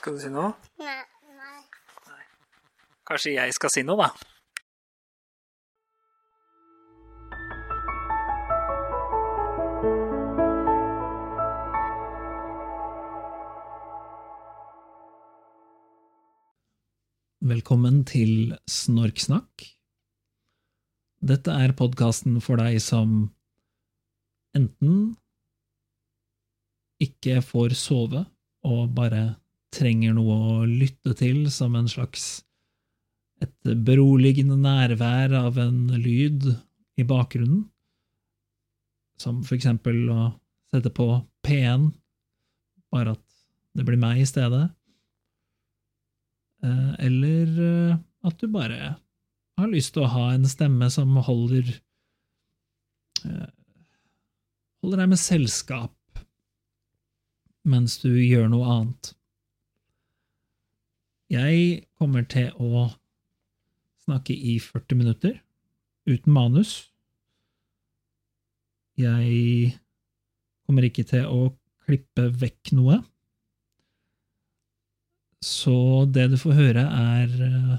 Skal du si noe? Nei. nei. Kanskje jeg skal si noe, da? Velkommen til Snorksnakk. Dette er podkasten for deg som enten ikke får sove og bare trenger noe å lytte til som en slags et beroligende nærvær av en lyd i bakgrunnen, som for eksempel å sette på P1, bare at det blir meg i stedet, Eh, eller eh, at du bare har lyst til å ha en stemme som holder eh, holder deg med selskap mens du gjør noe annet. Jeg kommer til å snakke i 40 minutter, uten manus. Jeg kommer ikke til å klippe vekk noe. Så det du får høre, er eh,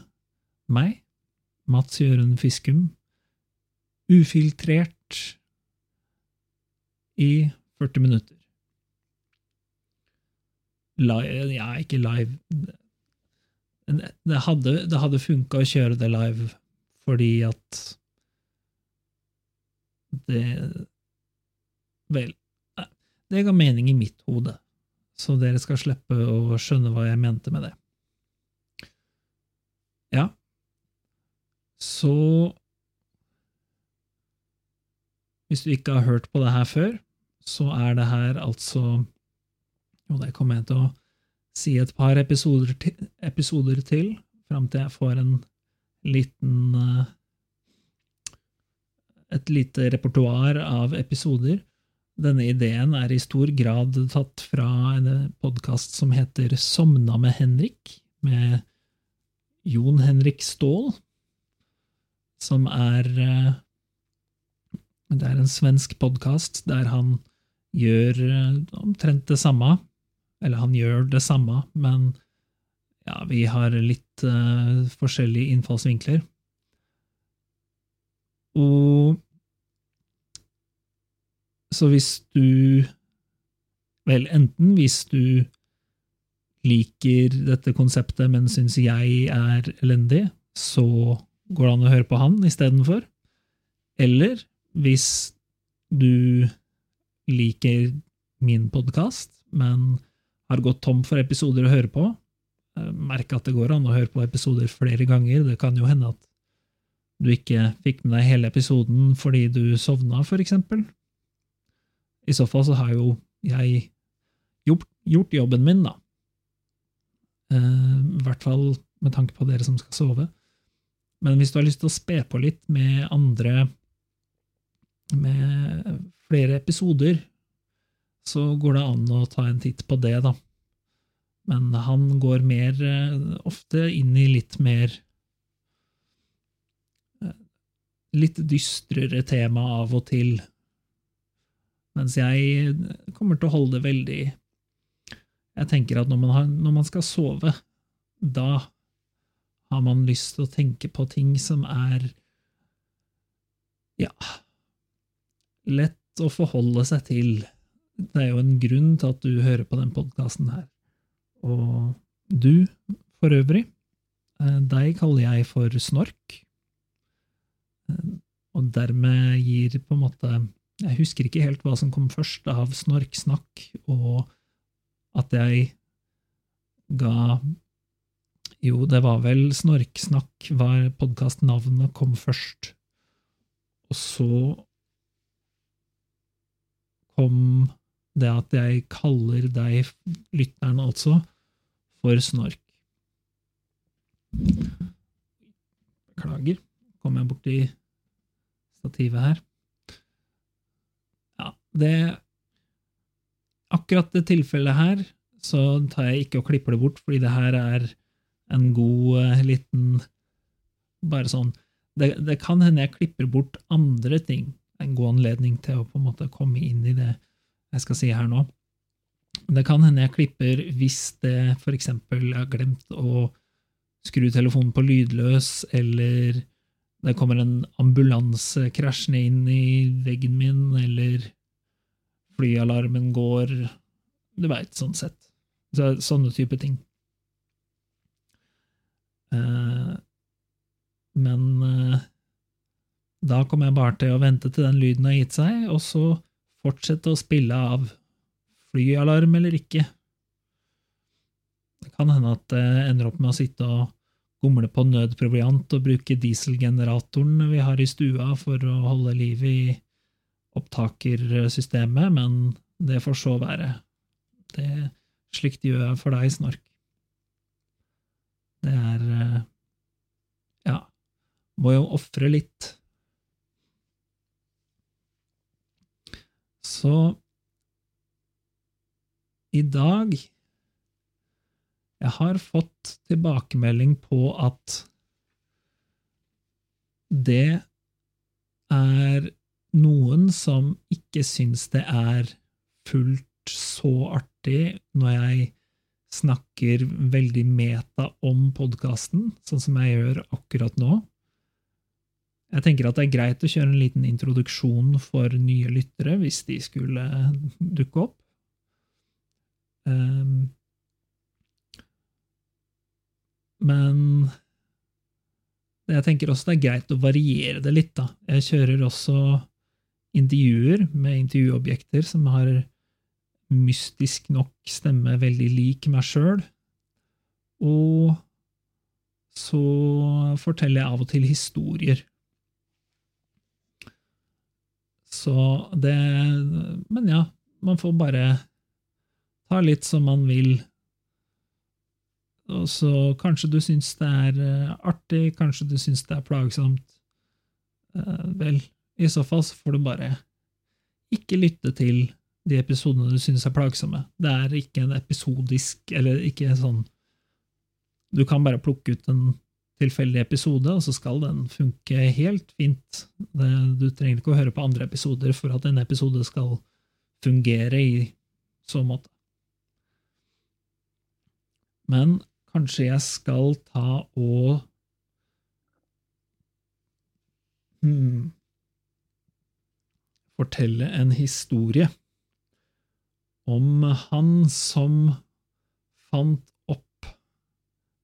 meg, Mats Jørund Fiskum, ufiltrert i 40 minutter. Live Ja, ikke live Det hadde, det hadde funka å kjøre det live fordi at det Vel, det ga mening i mitt hode så dere skal slippe å skjønne hva jeg mente med det. Ja, så Hvis du ikke har hørt på det her før, så er det her altså Jo, det kommer jeg til å si et par episoder til, episoder til fram til jeg får en liten eh, Et lite repertoar av episoder denne ideen er i stor grad tatt fra en podkast som heter Somna med Henrik, med Jon Henrik Ståhl, som er eh, Det er en svensk podkast der han gjør eh, omtrent det samme. Eller han gjør det samme, men ja, vi har litt uh, forskjellige innfallsvinkler. Og så hvis du Vel, enten hvis du liker dette konseptet, men syns jeg er elendig, så går det an å høre på han istedenfor. Eller hvis du liker min podkast, men har gått tom for episoder å høre på, eh, merk at det går an å høre på episoder flere ganger. Det kan jo hende at du ikke fikk med deg hele episoden fordi du sovna, for eksempel. I så fall så har jo jeg gjort, gjort jobben min, da. Eh, I hvert fall med tanke på dere som skal sove. Men hvis du har lyst til å spe på litt med andre Med flere episoder, så går det an å ta en titt på det, da. Men han går mer eh, ofte inn i litt mer eh, Litt dystrere tema av og til. Mens jeg kommer til å holde det veldig Jeg tenker at når man, har, når man, skal sove, da har man lyst til å tenke på ting som er ja lett å forholde seg til. Det er jo en grunn til at du hører på den podkasten her. Og du, for øvrig, eh, deg kaller jeg for Snork, eh, og dermed gir på en måte jeg husker ikke helt hva som kom først av snorksnakk, og at jeg ga Jo, det var vel Snorksnakk var podkastnavnet kom først. Og så kom det at jeg kaller deg, lytteren altså, for snork. Beklager, kom jeg borti stativet her Ja, det Akkurat det tilfellet her, så tar jeg ikke og klipper det bort, fordi det her er en god uh, liten Bare sånn det, det, kan hende jeg klipper bort andre ting. En god anledning til å på en måte komme inn i det jeg skal si her nå. Det kan hende jeg klipper hvis det jeg har glemt å skru telefonen på lydløs, eller det kommer en ambulanse krasjende inn i veggen min, eller flyalarmen går Du veit, sånn sett. Så, sånne type ting. Eh, men eh, da kommer jeg bare til å vente til den lyden har gitt seg, og så fortsette å spille av flyalarm eller ikke. Det kan hende at det ender opp med å sitte og gomle på nødproviant og bruke dieselgeneratoren vi har i stua for å holde liv i opptakersystemet, men det får så være. Det, slikt gjør jeg for deg, Snork. Det er eh, Ja, må jo ofre litt. Så i dag Jeg har fått tilbakemelding på at det er noen som ikke syns det er fullt så artig når jeg snakker veldig meta om podkasten, sånn som jeg gjør akkurat nå. Jeg tenker at det er greit å kjøre en liten introduksjon for nye lyttere, hvis de skulle dukke opp. Um, men jeg tenker også det er greit å variere det litt, da. Jeg kjører også intervjuer med intervjuobjekter som har mystisk nok stemme veldig lik meg sjøl. Og så forteller jeg av og til historier. Så det Men ja, man får bare ta litt som man vil. Og så kanskje du syns det er uh, artig, kanskje du syns det er plagsomt. Uh, vel, i så fall så får du bare ikke lytte til de episodene du syns er plagsomme. Det er ikke en episodisk, eller ikke sånn Du kan bare plukke ut en tilfeldig episode, og så skal den funke helt fint. Du trenger ikke å høre på andre episoder for at en episode skal fungere i så måte. Men kanskje jeg skal ta og hmm, fortelle en historie om han som fant opp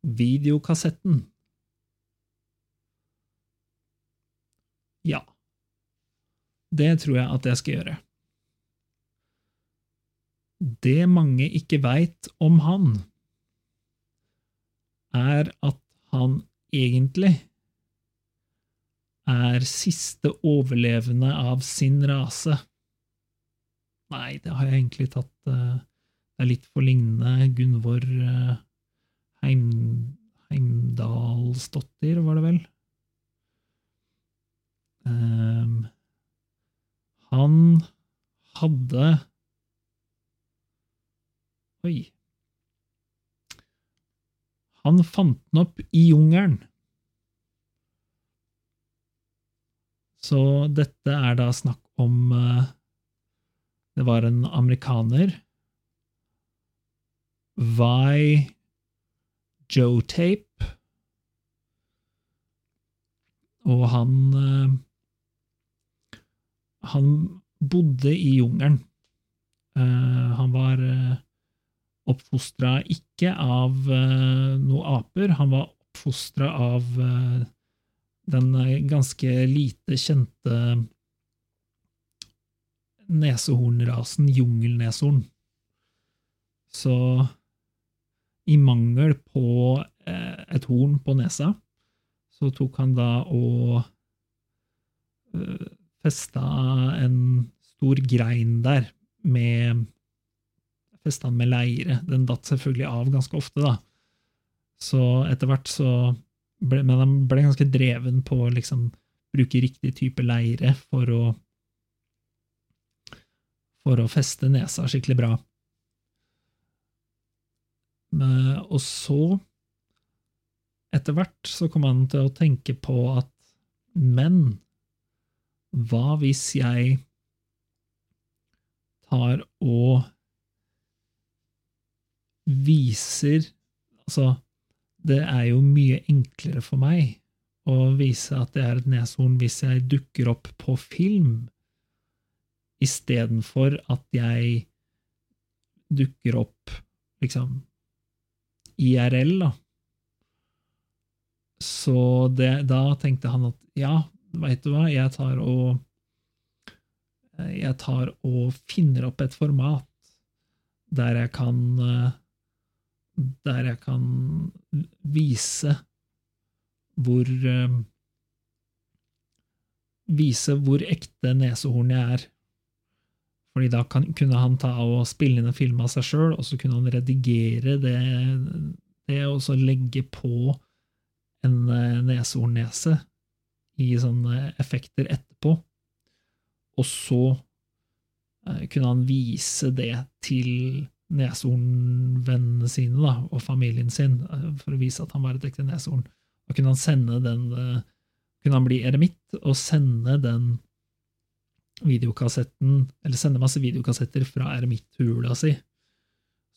videokassetten. Ja, det tror jeg at jeg skal gjøre. Det mange ikke veit om han, er at han egentlig er siste overlevende av sin rase. Nei, det har jeg egentlig tatt uh, Det er litt for lignende Gunvor uh, Heim, Heimdalsdottir, var det vel? Um, han hadde Oi. Han fant den opp i jungelen. Så dette er da snakk om uh, det var en amerikaner. Vi Joe Tape. Og han eh, Han bodde i jungelen. Uh, han var uh, oppfostra ikke av noen aper, han var oppfostra av den ganske lite kjente nesehornrasen jungelneshorn. Så i mangel på eh, et horn på nesa, så tok han da og eh, festa en stor grein der med Festa med leire. Den datt selvfølgelig av ganske ofte, da. Så etter hvert så ble, Men han ble ganske dreven på å liksom bruke riktig type leire for å for å feste nesa skikkelig bra. Og så, etter hvert, så kom han til å tenke på at men hva hvis jeg tar og viser Altså, det er jo mye enklere for meg å vise at det er et neshorn hvis jeg dukker opp på film, istedenfor at jeg dukker opp liksom IRL, da. Så det, da tenkte han at ja, veit du hva, jeg tar og Jeg tar og finner opp et format der jeg kan Der jeg kan vise hvor Vise hvor ekte nesehorn jeg er. Fordi da kan, kunne han ta og spille inn en film av seg sjøl, og så kunne han redigere det, det og så legge på en eh, neshornnese i sånne effekter etterpå. Og så eh, kunne han vise det til neshornvennene sine da, og familien sin, eh, for å vise at han var et ekte neshorn. Da kunne han sende den eh, kunne han bli eremitt og sende den videokassetten, eller sende masse videokassetter fra eremitthula si.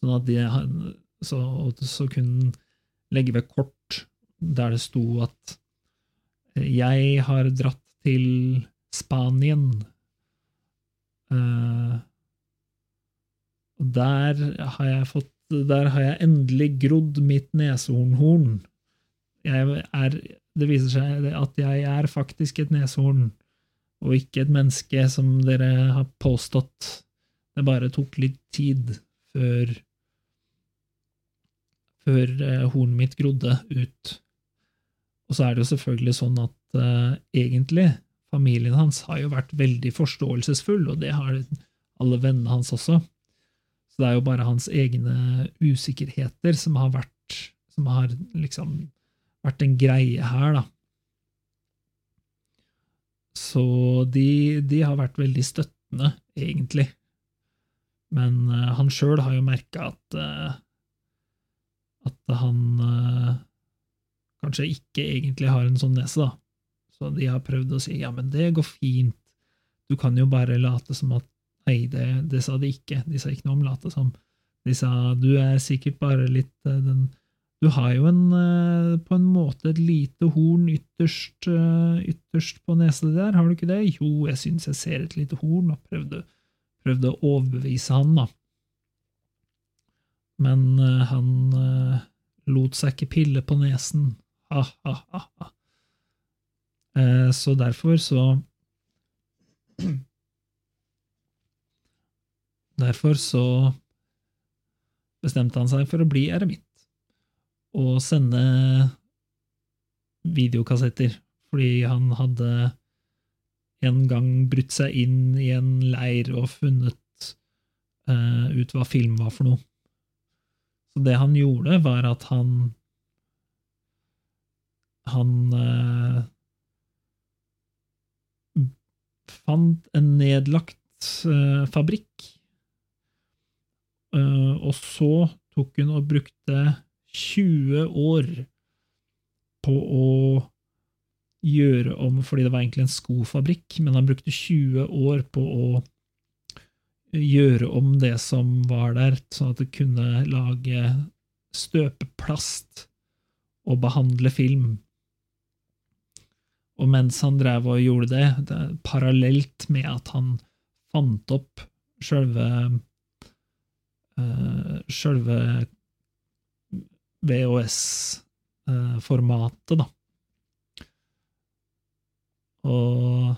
Sånn at de, så, så kunne han legge ved kort der det sto at jeg har dratt til Spanien. Eh, og der har jeg fått Der har jeg endelig grodd mitt neshornhorn. Er, det viser seg at jeg er faktisk et neshorn, og ikke et menneske, som dere har påstått. Det bare tok litt tid før før eh, hornet mitt grodde ut. Og så er det jo selvfølgelig sånn at uh, egentlig, familien hans har jo vært veldig forståelsesfull, og det har alle vennene hans også. Så det er jo bare hans egne usikkerheter som har vært som har liksom vært en greie her, da. Så de, de har vært veldig støttende, egentlig. Men uh, han sjøl har jo merka at uh, at han kanskje ikke egentlig har en sånn nese, da. Så de har prøvd å si ja, men det går fint, du kan jo bare late som at Nei, det, det sa de ikke, de sa ikke noe om late som. De sa du er sikkert bare litt uh, den Du har jo en, uh, på en måte et lite horn ytterst, ytterst på nesa der, har du ikke det? Jo, jeg syns jeg ser et lite horn, og prøvde, prøvde å overbevise han, da. Men han lot seg ikke pille på nesen. Eh, så derfor så Derfor så bestemte han seg for å bli eremitt og sende videokassetter, fordi han hadde en gang brutt seg inn i en leir og funnet uh, ut hva film var for noe. Så det han gjorde, var at han Han uh, fant en nedlagt uh, fabrikk, uh, og så tok hun og brukte 20 år på å gjøre om Fordi det var egentlig en skofabrikk, men han brukte 20 år på å gjøre om det som var der, sånn at det kunne lage støpeplast og behandle film. Og mens han drev og gjorde det, det parallelt med at han fant opp sjølve uh, Sjølve VHS-formatet, da. Og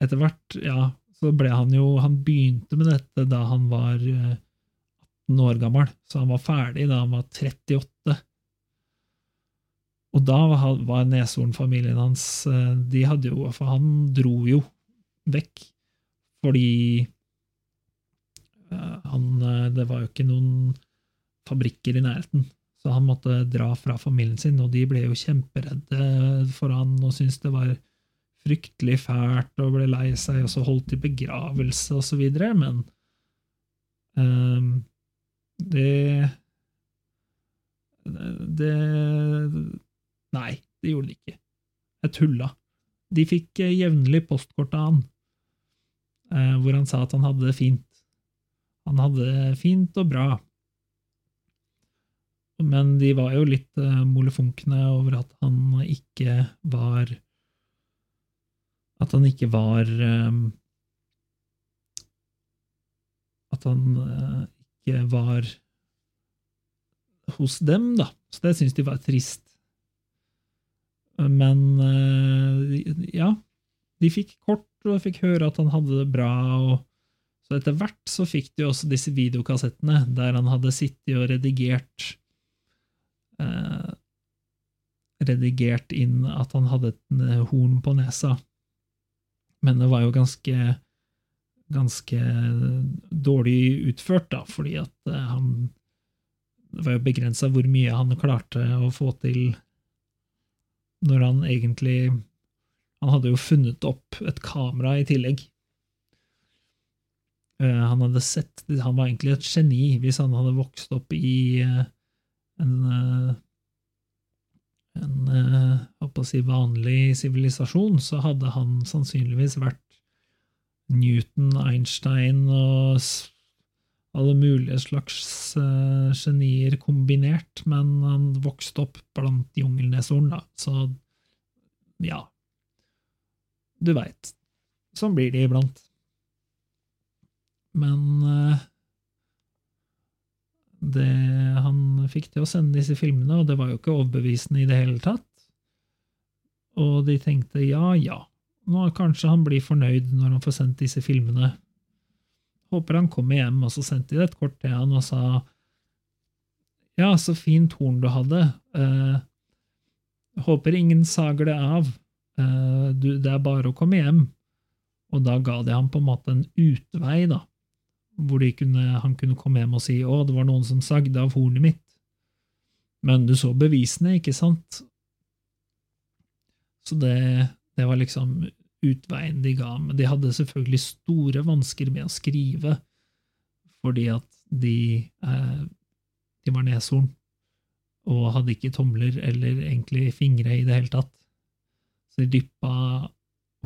etter hvert, ja, så ble han jo Han begynte med dette da han var 18 år gammel, så han var ferdig da han var 38. Og da var Neshorn-familien hans De hadde jo For han dro jo vekk fordi han Det var jo ikke noen fabrikker i nærheten, så han måtte dra fra familien sin, og de ble jo kjemperedde for han og syntes det var fryktelig fælt og ble lei seg, og så holdt de begravelse og så videre, men um, det Det Nei, det gjorde de ikke. Jeg tulla. De fikk jevnlig postkort av han, uh, hvor han sa at han hadde det fint. Han hadde det fint og bra. Men de var jo litt uh, molefonkne over at han ikke var At han ikke var At han ikke var hos dem, da. Så det syntes de var trist. Men uh, ja, de fikk kort og fikk høre at han hadde det bra. og så etter hvert så fikk de også disse videokassettene der han hadde sittet og redigert eh, Redigert inn at han hadde et eh, horn på nesa. Men det var jo ganske ganske dårlig utført, da, fordi at eh, han Det var jo begrensa hvor mye han klarte å få til når han egentlig Han hadde jo funnet opp et kamera i tillegg. Uh, han hadde sett Han var egentlig et geni hvis han hadde vokst opp i uh, en uh, en å si, vanlig sivilisasjon, så hadde han sannsynligvis vært Newton, Einstein og alle mulige slags genier kombinert, men han vokste opp blant jungelneshorn, da, så ja Du veit. Sånn blir det iblant. Men uh, det, han fikk til å sende disse filmene, og det var jo ikke overbevisende i det hele tatt. Og de tenkte ja, ja, nå kanskje han blir fornøyd når han får sendt disse filmene. Håper han kommer hjem, og så sendte de et kort til han og sa ja, så fint horn du hadde. Eh, håper ingen sager det av. Eh, du, det er bare å komme hjem. Og da ga de ham på en måte en utvei, da hvor kunne, han kunne komme hjem og si 'Å, det var noen som sagde av hornet mitt'. Men du så bevisene, ikke sant? Så det, det var liksom utveien de ga. Men de hadde selvfølgelig store vansker med å skrive, fordi at de, eh, de var neshorn og hadde ikke tomler eller egentlig fingre i det hele tatt. Så de dyppa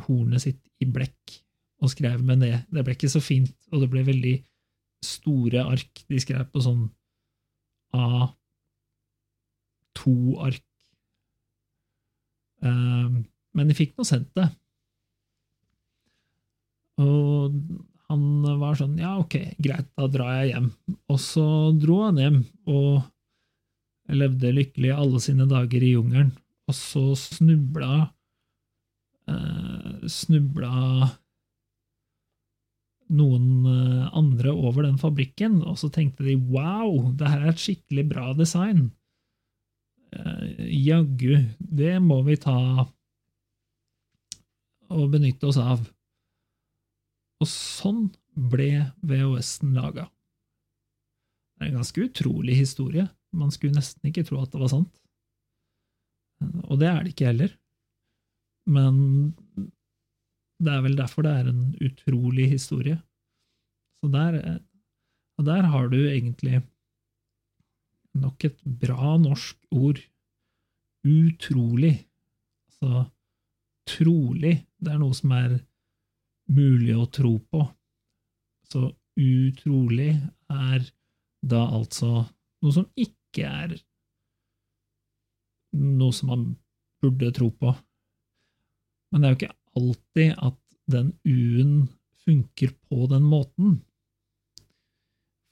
hornet sitt i blekk og skrev med det. Det ble ikke så fint, og det ble veldig store ark. De skrev på sånn A2-ark. Uh, ehm, men de fikk nå sendt det. Og han var sånn Ja, ok, greit, da drar jeg hjem. Og så dro han hjem og levde lykkelig alle sine dager i jungelen. Og så snubla eh, Snubla noen eh, andre over den fabrikken, og så tenkte de wow, det her er et skikkelig bra design. Eh, jaggu, det må vi ta og benytte oss av. Og sånn ble VHS-en laga. Det er en ganske utrolig historie. Man skulle nesten ikke tro at det var sant. Og det er det ikke heller. Men det er vel derfor det er en utrolig historie. Så der, og der har du egentlig nok et bra norsk ord. Utrolig. Altså trolig. Det er noe som er mulig å tro på. Så utrolig er da altså noe som ikke er noe som man burde tro på. Men det er jo ikke alltid at den U-en funker på den måten.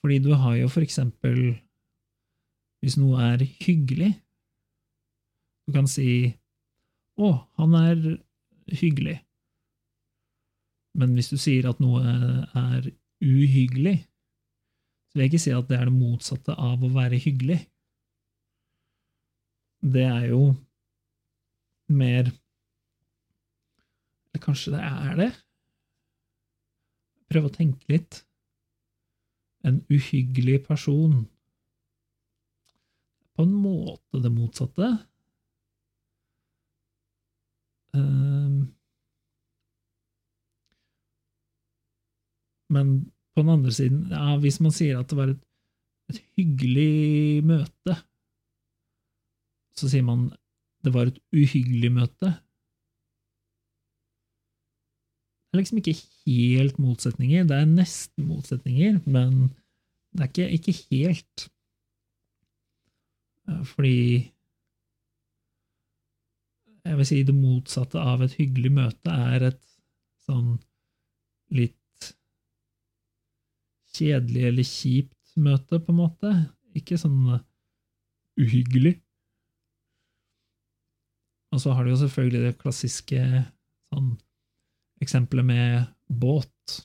Fordi du har jo for eksempel Hvis noe er hyggelig Du kan si 'Å, han er hyggelig'. Men hvis du sier at noe er uhyggelig, så vil jeg ikke si at det er det motsatte av å være hyggelig. Det er jo mer Kanskje det er det? Prøve å tenke litt. En uhyggelig person. På en måte det motsatte. Um, men på den andre siden, ja, hvis man sier at det var et, et hyggelig møte, så sier man det var et uhyggelig møte. Det er liksom ikke helt motsetninger. Det er nesten motsetninger, men det er ikke, ikke helt. fordi Jeg vil si det motsatte av et hyggelig møte er et sånn litt kjedelig eller kjipt møte, på en måte. Ikke sånn uhyggelig. Og så har du jo selvfølgelig det klassiske sånn eksempelet med båt.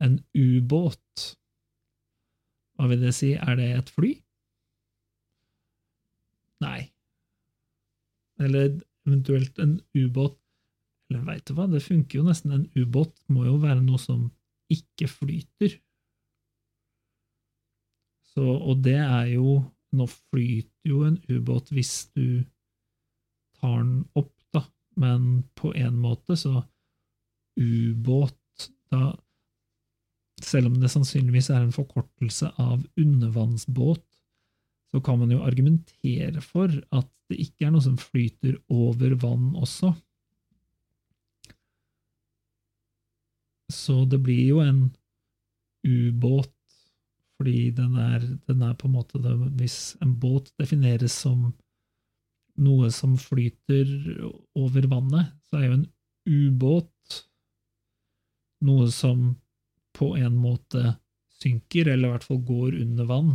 En ubåt. Hva vil det si? Er det et fly? Nei. Eller eventuelt en ubåt. Eller veit du hva, det funker jo nesten. En ubåt må jo være noe som ikke flyter. Så, og det er jo Nå flyter jo en ubåt hvis du tar den opp, da, men på en måte så Ubåt da Selv om det sannsynligvis er en forkortelse av undervannsbåt, så kan man jo argumentere for at det ikke er noe som flyter over vann også. Så det blir jo en ubåt, fordi den er, den er på en måte det, Hvis en båt defineres som noe som flyter over vannet, så er jo en ubåt noe som på en måte synker, eller i hvert fall går under vann.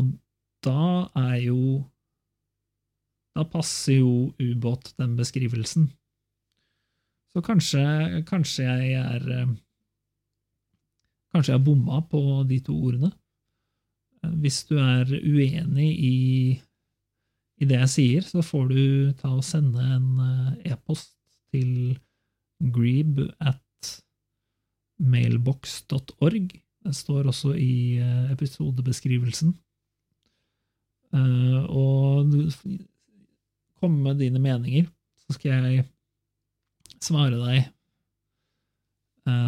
Og da er jo Da passer jo ubåt den beskrivelsen. Så kanskje, kanskje jeg er eh, Kanskje jeg har bomma på de to ordene. Hvis du er uenig i, i det jeg sier, så får du ta og sende en eh, e-post til greeb at mailbox.org. Det står også i eh, episodebeskrivelsen. Og kom med dine meninger, så skal jeg svare deg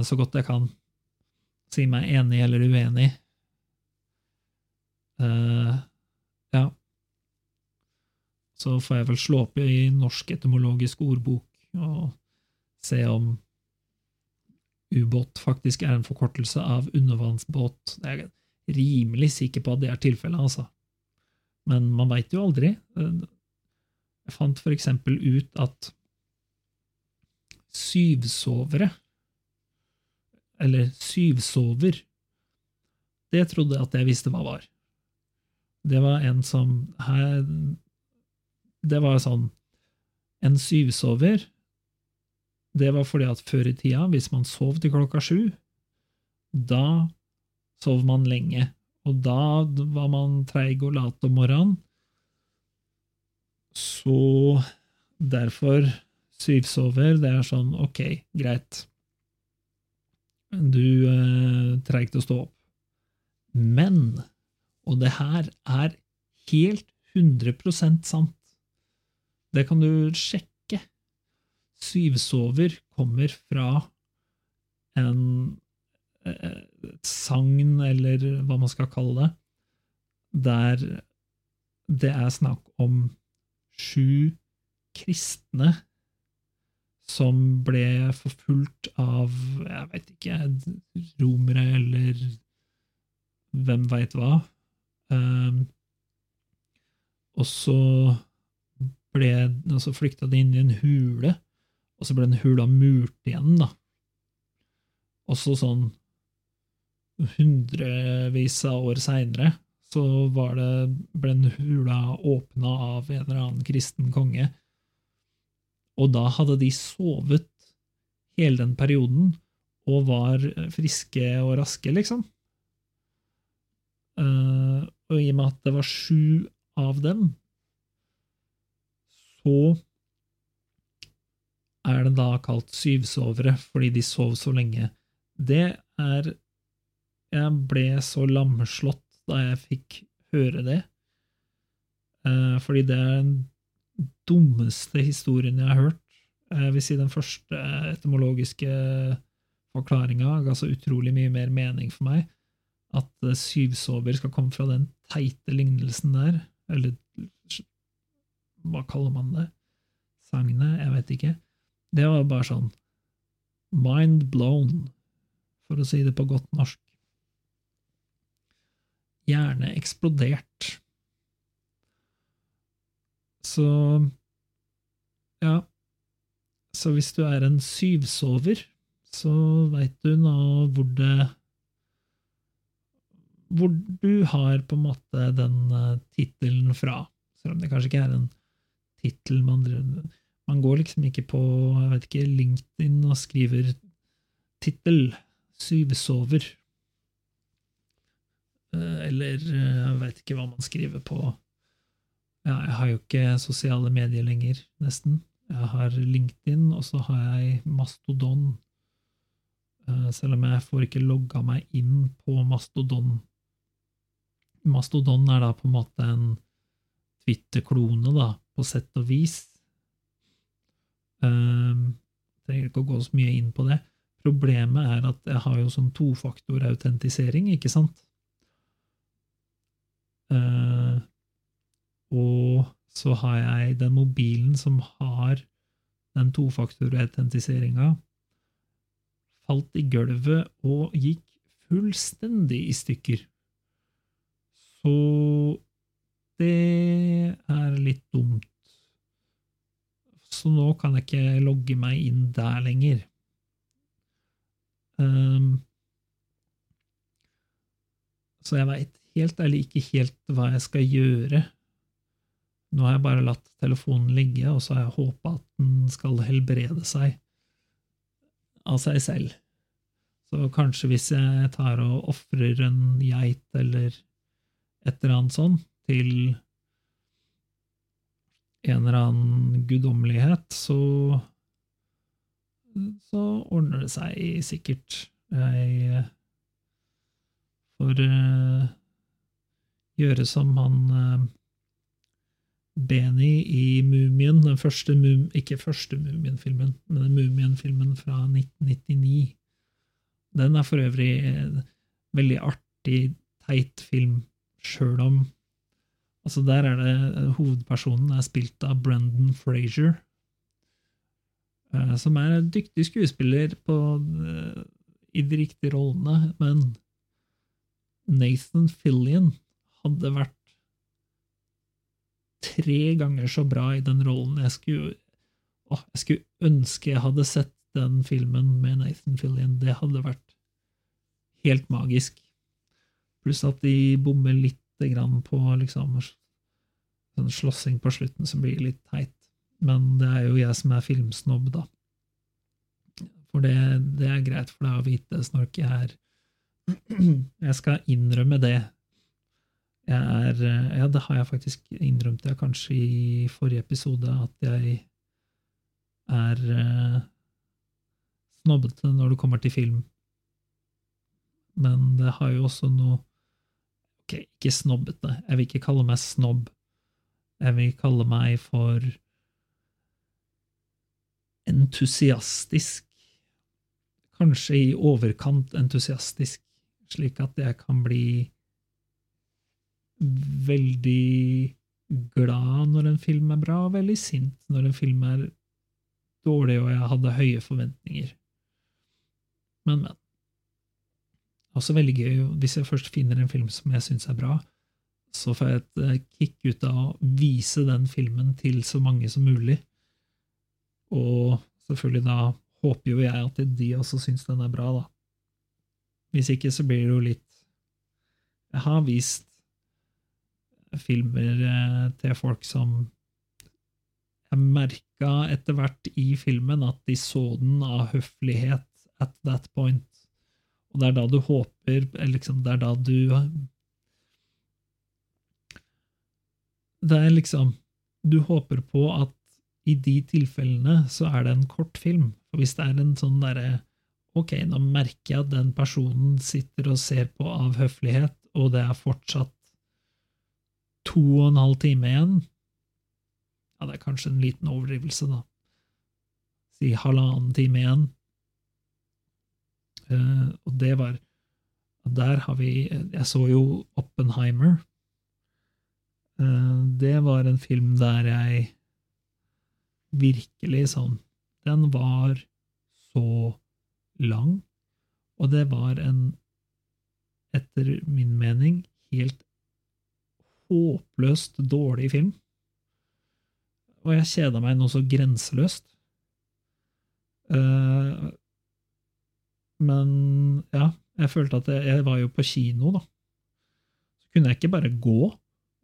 så godt jeg kan si meg enig eller uenig. Uh, ja. Så får jeg vel slå opp i Norsk etymologisk ordbok og se om ubåt faktisk er en forkortelse av undervannsbåt. Jeg er rimelig sikker på at det er tilfellet, altså. Men man veit jo aldri. Jeg fant for eksempel ut at syvsovere eller syvsover. Det trodde jeg at jeg visste hva var. Det var en som her, Det var sånn En syvsover, det var fordi at før i tida, hvis man sov til klokka sju, da sov man lenge. Og da var man treig og lat om morgenen. Så derfor syvsover, det er sånn, ok, greit du eh, trenger ikke å stå opp. Men, og det her er helt 100% sant, det kan du sjekke. Syvsover kommer fra en et sagn, eller hva man skal kalle det, der det er snakk om sju kristne som ble forfulgt av, jeg veit ikke, romere eller hvem veit hva. Um, og så ble og så flykta de inn i en hule, og så ble den hula murt igjen, da. Og så sånn hundrevis av år seinere så var det, ble den hula åpna av en eller annen kristen konge og da hadde de sovet hele den perioden og var friske og raske, liksom. Uh, og i og med at det var sju av dem, så er det da kalt syvsovere, fordi de sov så lenge. Det er Jeg ble så lamslått da jeg fikk høre det, uh, fordi det er en dummeste historien jeg har hørt. Jeg vil si den første etymologiske forklaringa ga så utrolig mye mer mening for meg. At eh, syvsover skal komme fra den teite lignelsen der. Eller hva kaller man det? Sagnet? Jeg vet ikke. Det var bare sånn mind blown, for å si det på godt norsk. Hjerne eksplodert. Så ja. Så hvis du er en syvsover, så veit du nå hvor det Hvor du har på en måte den uh, tittelen fra. Selv om det kanskje ikke er en tittel man Man går liksom ikke på jeg vet ikke, LinkedIn og skriver tittel syvsover. Uh, eller uh, jeg veit ikke hva man skriver på ja, Jeg har jo ikke sosiale medier lenger, nesten. Jeg har LinkedIn, og så har jeg Mastodon. Uh, selv om jeg får ikke logga meg inn på Mastodon. Mastodon er da på en måte en Twitter-klone, da, på sett og vis. Jeg trenger ikke å gå så mye inn på det. Problemet er at jeg har jo sånn tofaktorautentisering, ikke sant? Uh, og så har jeg den mobilen som har den tofaktorautentiseringa, falt i gulvet og gikk fullstendig i stykker. Så det er litt dumt. Så nå kan jeg ikke logge meg inn der lenger. Um, så jeg veit helt ærlig ikke helt hva jeg skal gjøre. Nå har jeg bare latt telefonen ligge, og så har jeg håpa at den skal helbrede seg av seg selv. Så kanskje hvis jeg tar og ofrer en geit eller et eller annet sånn til en eller annen guddommelighet, så så ordner det seg sikkert. Jeg får uh, gjøre som han uh, Beni i Mumien, den første mum, ikke første Mumien-filmen, men Mumien-filmen fra 1999. Den er for øvrig en veldig artig, teit film, sjøl om Altså, der er det Hovedpersonen er spilt av Brendan Frazier, uh, som er en dyktig skuespiller på, uh, i de riktige rollene, men Nathan Fillion hadde vært tre ganger så bra i den rollen. Jeg skulle, å, jeg skulle ønske jeg hadde sett den filmen med Nathan Fillion. Det hadde vært helt magisk. Pluss at de bommer litt grann på liksom sånn slåssing på slutten som blir litt teit. Men det er jo jeg som er filmsnobb, da. For det, det er greit for deg å vite, Snork. Jeg er Jeg skal innrømme det. Jeg er Ja, det har jeg faktisk innrømt, jeg kanskje i forrige episode, at jeg er uh, snobbete når det kommer til film. Men det har jo også noe Ok, ikke snobbete. Jeg vil ikke kalle meg snobb. Jeg vil kalle meg for entusiastisk. Kanskje i overkant entusiastisk, slik at jeg kan bli veldig glad når en film er bra, og veldig sint når en film er dårlig og jeg hadde høye forventninger. Men, men. Også veldig gøy hvis jeg først finner en film som jeg syns er bra, så får jeg et eh, kick ut av å vise den filmen til så mange som mulig. Og selvfølgelig da håper jo jeg at de også syns den er bra, da. Hvis ikke så blir det jo litt Jeg har vist filmer eh, til folk som Jeg merka etter hvert i filmen at de så den av høflighet at that point. Og det er da du håper liksom, Det er da du Det er liksom Du håper på at i de tilfellene så er det en kort film. For hvis det er en sånn derre Ok, nå merker jeg at den personen sitter og ser på av høflighet, og det er fortsatt to og en halv time igjen. Ja, det er kanskje en liten overdrivelse, da. Si halvannen time igjen. Uh, og det var Der har vi Jeg så jo Oppenheimer. Uh, det var en film der jeg virkelig sånn Den var så lang, og det var en, etter min mening, helt håpløst dårlig film. og jeg kjeda meg noe så grenseløst. Eh, men ja, jeg følte at jeg, var jo på kino, da. Så kunne jeg ikke bare gå.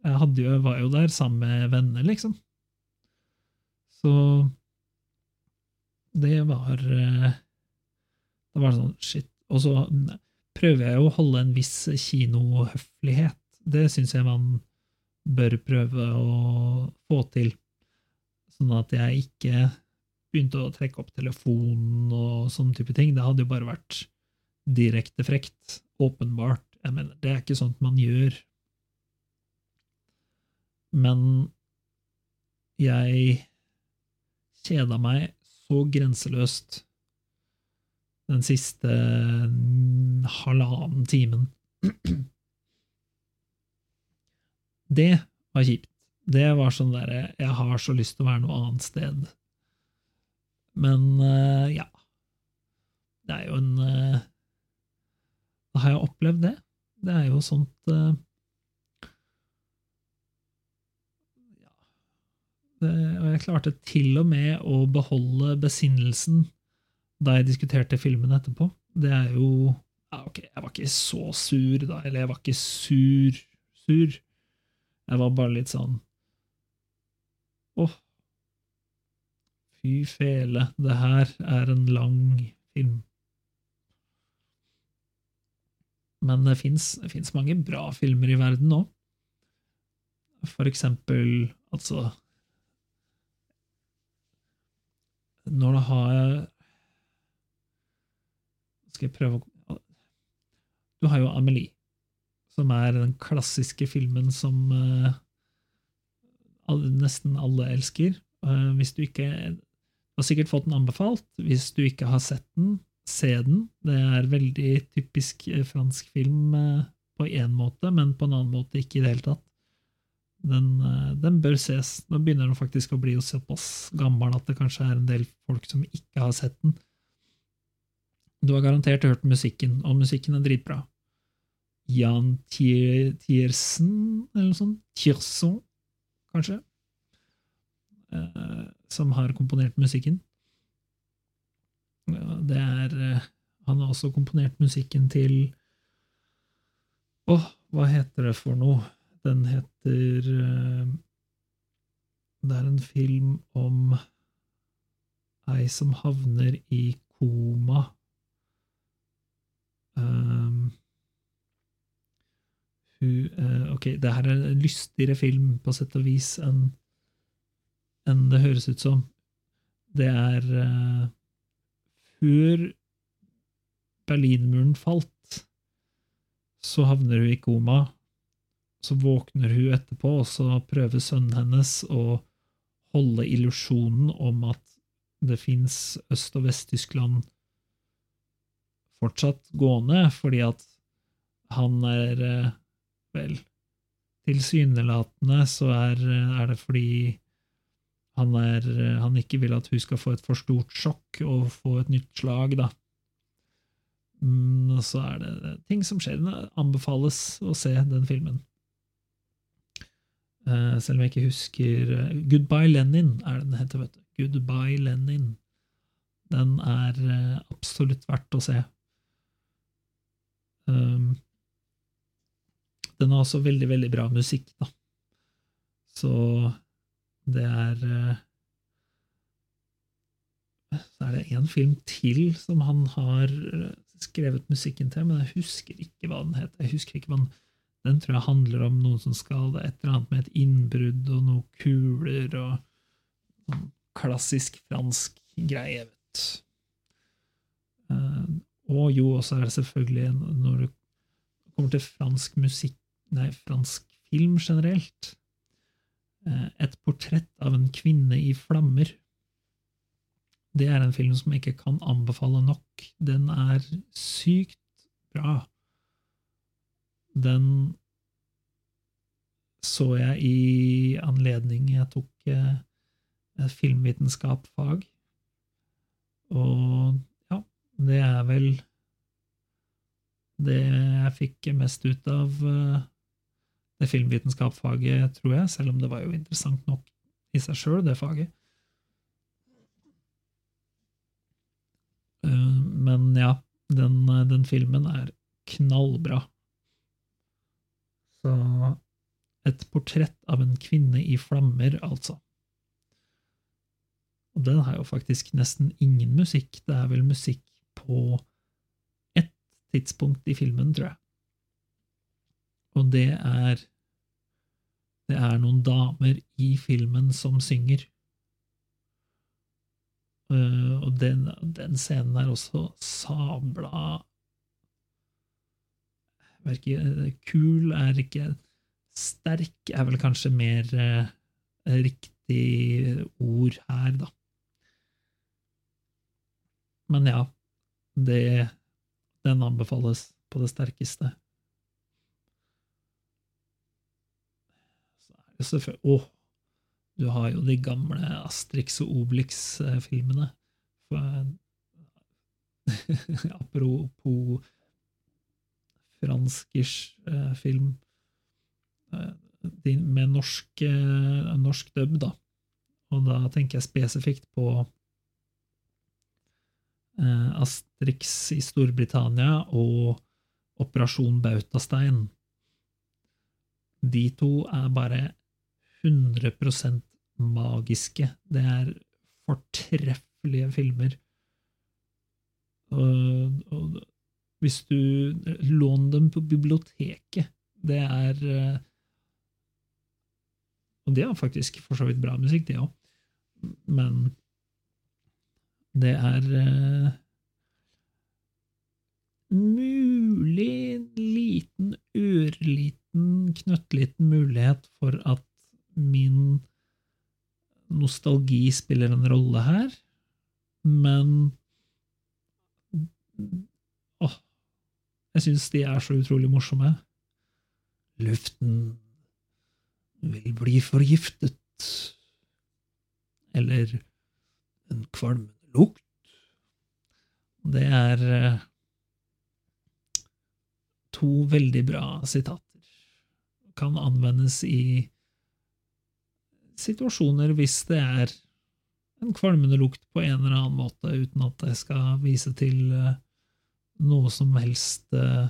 Jeg jo, var jo der sammen med venner, liksom. Så det var eh, Det var sånn shit. Og så prøver jeg jo å holde en viss kinohøflighet. Det syns jeg man bør prøve å få til, sånn at jeg ikke begynte å trekke opp telefonen og sånne type ting. Det hadde jo bare vært direkte frekt. Åpenbart. Jeg mener, det er ikke sånt man gjør. Men jeg kjeda meg så grenseløst den siste halvannen timen. Det var kjipt. Det var sånn derre Jeg har så lyst til å være noe annet sted. Men eh, ja. Det er jo en eh, Da har jeg opplevd det. Det er jo sånt eh, ja. det, Og jeg klarte til og med å beholde besinnelsen da jeg diskuterte filmen etterpå. Det er jo ja, Ok, jeg var ikke så sur da, eller jeg var ikke sur, sur. Jeg var bare litt sånn Åh, fy fele, det her er en lang film. Men det fins mange bra filmer i verden nå. For eksempel, altså Når du har Skal jeg prøve å Du har jo Amelie som er den klassiske filmen som uh, nesten alle elsker. Uh, hvis du ikke Du har sikkert fått den anbefalt. Hvis du ikke har sett den, se den. Det er veldig typisk uh, fransk film på én måte, men på en annen måte ikke i det hele tatt. Den, den, bør ses. Nå begynner den faktisk å bli såpass gammel at det kanskje er en del folk som ikke har sett den. Du har garantert hørt musikken, og musikken er dritbra. Jan Tiersen, eller noe sånt. Tierson, kanskje. Eh, som har komponert musikken. Det er eh, Han har også komponert musikken til Åh, oh, hva heter det for noe? Den heter eh, Det er en film om ei som havner i koma. Um, hun uh, Ok, det her er en lystigere film, på sett og vis, enn en det høres ut som. Det er uh, Før Berlinmuren falt, så havner hun i koma. Så våkner hun etterpå, og så prøver sønnen hennes å holde illusjonen om at det fins Øst- og Vest-Tyskland fortsatt gående, fordi at han er uh, Vel, tilsynelatende så er, er, det fordi han, er, han ikke vil at hun skal få et for stort sjokk og få et nytt slag, da. Mm, og så er det ting som skjer. Det anbefales å se den filmen. Uh, selv om jeg ikke husker uh, Goodbye Lenin er den heter, vet du. Goodbye Lenin. Den er uh, absolutt verdt å se. Um, den har også veldig, veldig bra musikk, da. Så det er eh, Så er det en film til som han har eh, skrevet musikken til, men jeg husker ikke hva den heter. Jeg husker ikke hva den, den tror jeg handler om noen som skal et eller annet med et innbrudd og noen kuler og sånn klassisk fransk greie, vet uh, Og jo, også er det selvfølgelig, når det kommer til fransk musikk nei, fransk film generelt. Eh, et portrett av en kvinne i flammer. Det er en film som jeg ikke kan anbefale nok. Den er sykt bra. Den så jeg i anledning jeg tok eh, filmvitenskap-fag. Og ja, det er vel det jeg fikk mest ut av uh, det filmvitenskapsfaget, tror jeg, selv om det var jo interessant nok i seg sjøl, det faget. Eh, men ja, den, den filmen er knallbra. Så et portrett av en kvinne i flammer, altså. Og den har jo faktisk nesten ingen musikk. Det er vel musikk på ett tidspunkt i filmen, tror jeg. Og det er Det er noen damer i filmen som synger. Uh, og den, den, scenen er også sabla verker Kul er ikke Sterk er vel kanskje mer uh, riktig ord her, da. Men ja, det, den anbefales på det sterkeste. Så er det Å, du har jo de gamle Astrix og Obelix-filmene. Apropos franskers eh, film eh, med norsk, eh, norsk dub, da. Og da tenker jeg spesifikt på Astrix i Storbritannia og Operasjon Bautastein. De to er bare 100% magiske. Det er fortreffelige filmer. Og, og hvis du låner dem på biblioteket Det er eh, Og det er faktisk for så vidt bra musikk, det òg, men det er uh, mulig liten, ørliten, knøttliten mulighet for at min nostalgi spiller en rolle her, men åh, jeg syns de er så utrolig morsomme. Luften vil bli forgiftet. Eller en kvalmende lukt. Det er eh, to veldig bra sitater. Kan anvendes i situasjoner hvis det er en kvalmende lukt på en eller annen måte, uten at jeg skal vise til uh, noe som helst uh,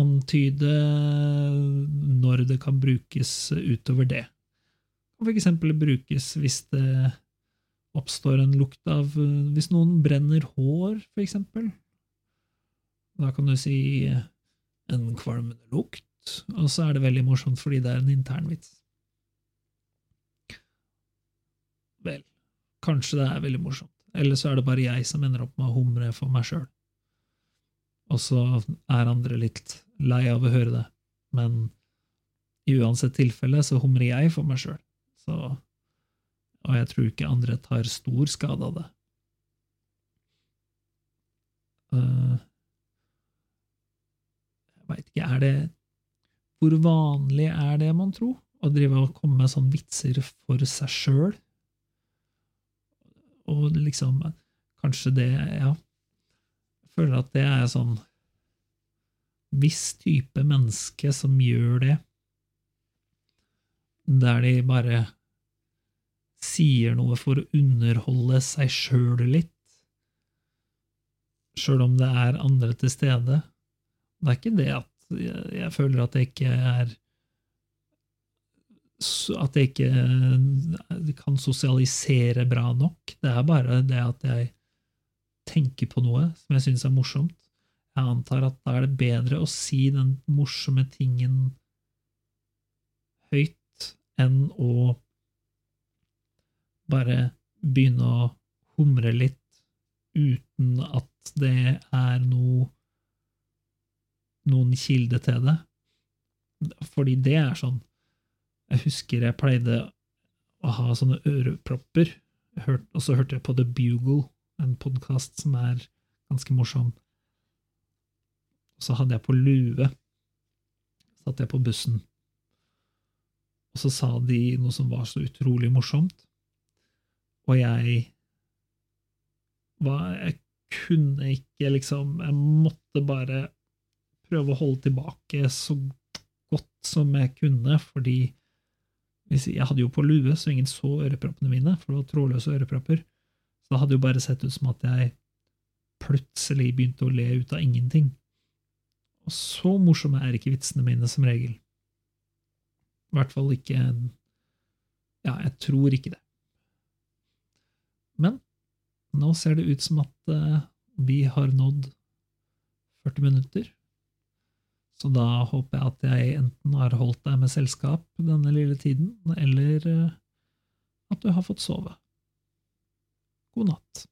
Antyde når det kan brukes utover det. For eksempel brukes hvis det oppstår en lukt av Hvis noen brenner hår, for eksempel. Da kan du si en kvalmende lukt og så er det veldig morsomt fordi det er en internvits. Vel, kanskje det er veldig morsomt, eller så er det bare jeg som ender opp med å humre for meg sjøl. Og så er andre litt lei av å høre det, men i uansett tilfelle så humrer jeg for meg sjøl, og jeg tror ikke andre tar stor skade av det. Uh, jeg veit ikke, er det hvor vanlig er det, mon tro, å drive og komme med sånne vitser for seg sjøl? Og liksom Kanskje det Ja. Jeg føler at det er sånn viss type menneske som gjør det, der de bare sier noe for å underholde seg sjøl litt, sjøl om det er andre til stede. Det er ikke det at jeg føler at det ikke er At jeg ikke kan sosialisere bra nok. Det er bare det at jeg tenker på noe som jeg syns er morsomt. Jeg antar at da er det bedre å si den morsomme tingen høyt enn å bare begynne å humre litt uten at det er noe noen kilde til det. Fordi det er sånn Jeg husker jeg pleide å ha sånne ørepropper, og så hørte jeg på The Bugle, en podkast som er ganske morsom. Og så hadde jeg på lue. Satt jeg på bussen. Og så sa de noe som var så utrolig morsomt, og jeg var Jeg kunne ikke, liksom Jeg måtte bare prøve å holde tilbake så godt som jeg kunne, fordi Jeg hadde jo på lue, så ingen så øreproppene mine, for det var trådløse ørepropper. Så det hadde jo bare sett ut som at jeg plutselig begynte å le ut av ingenting. Og så morsomme er ikke vitsene mine som regel. I hvert fall ikke Ja, jeg tror ikke det. Men nå ser det ut som at uh, vi har nådd 40 minutter. Så da håper jeg at jeg enten har holdt deg med selskap denne lille tiden, eller uh, at du har fått sove. God natt.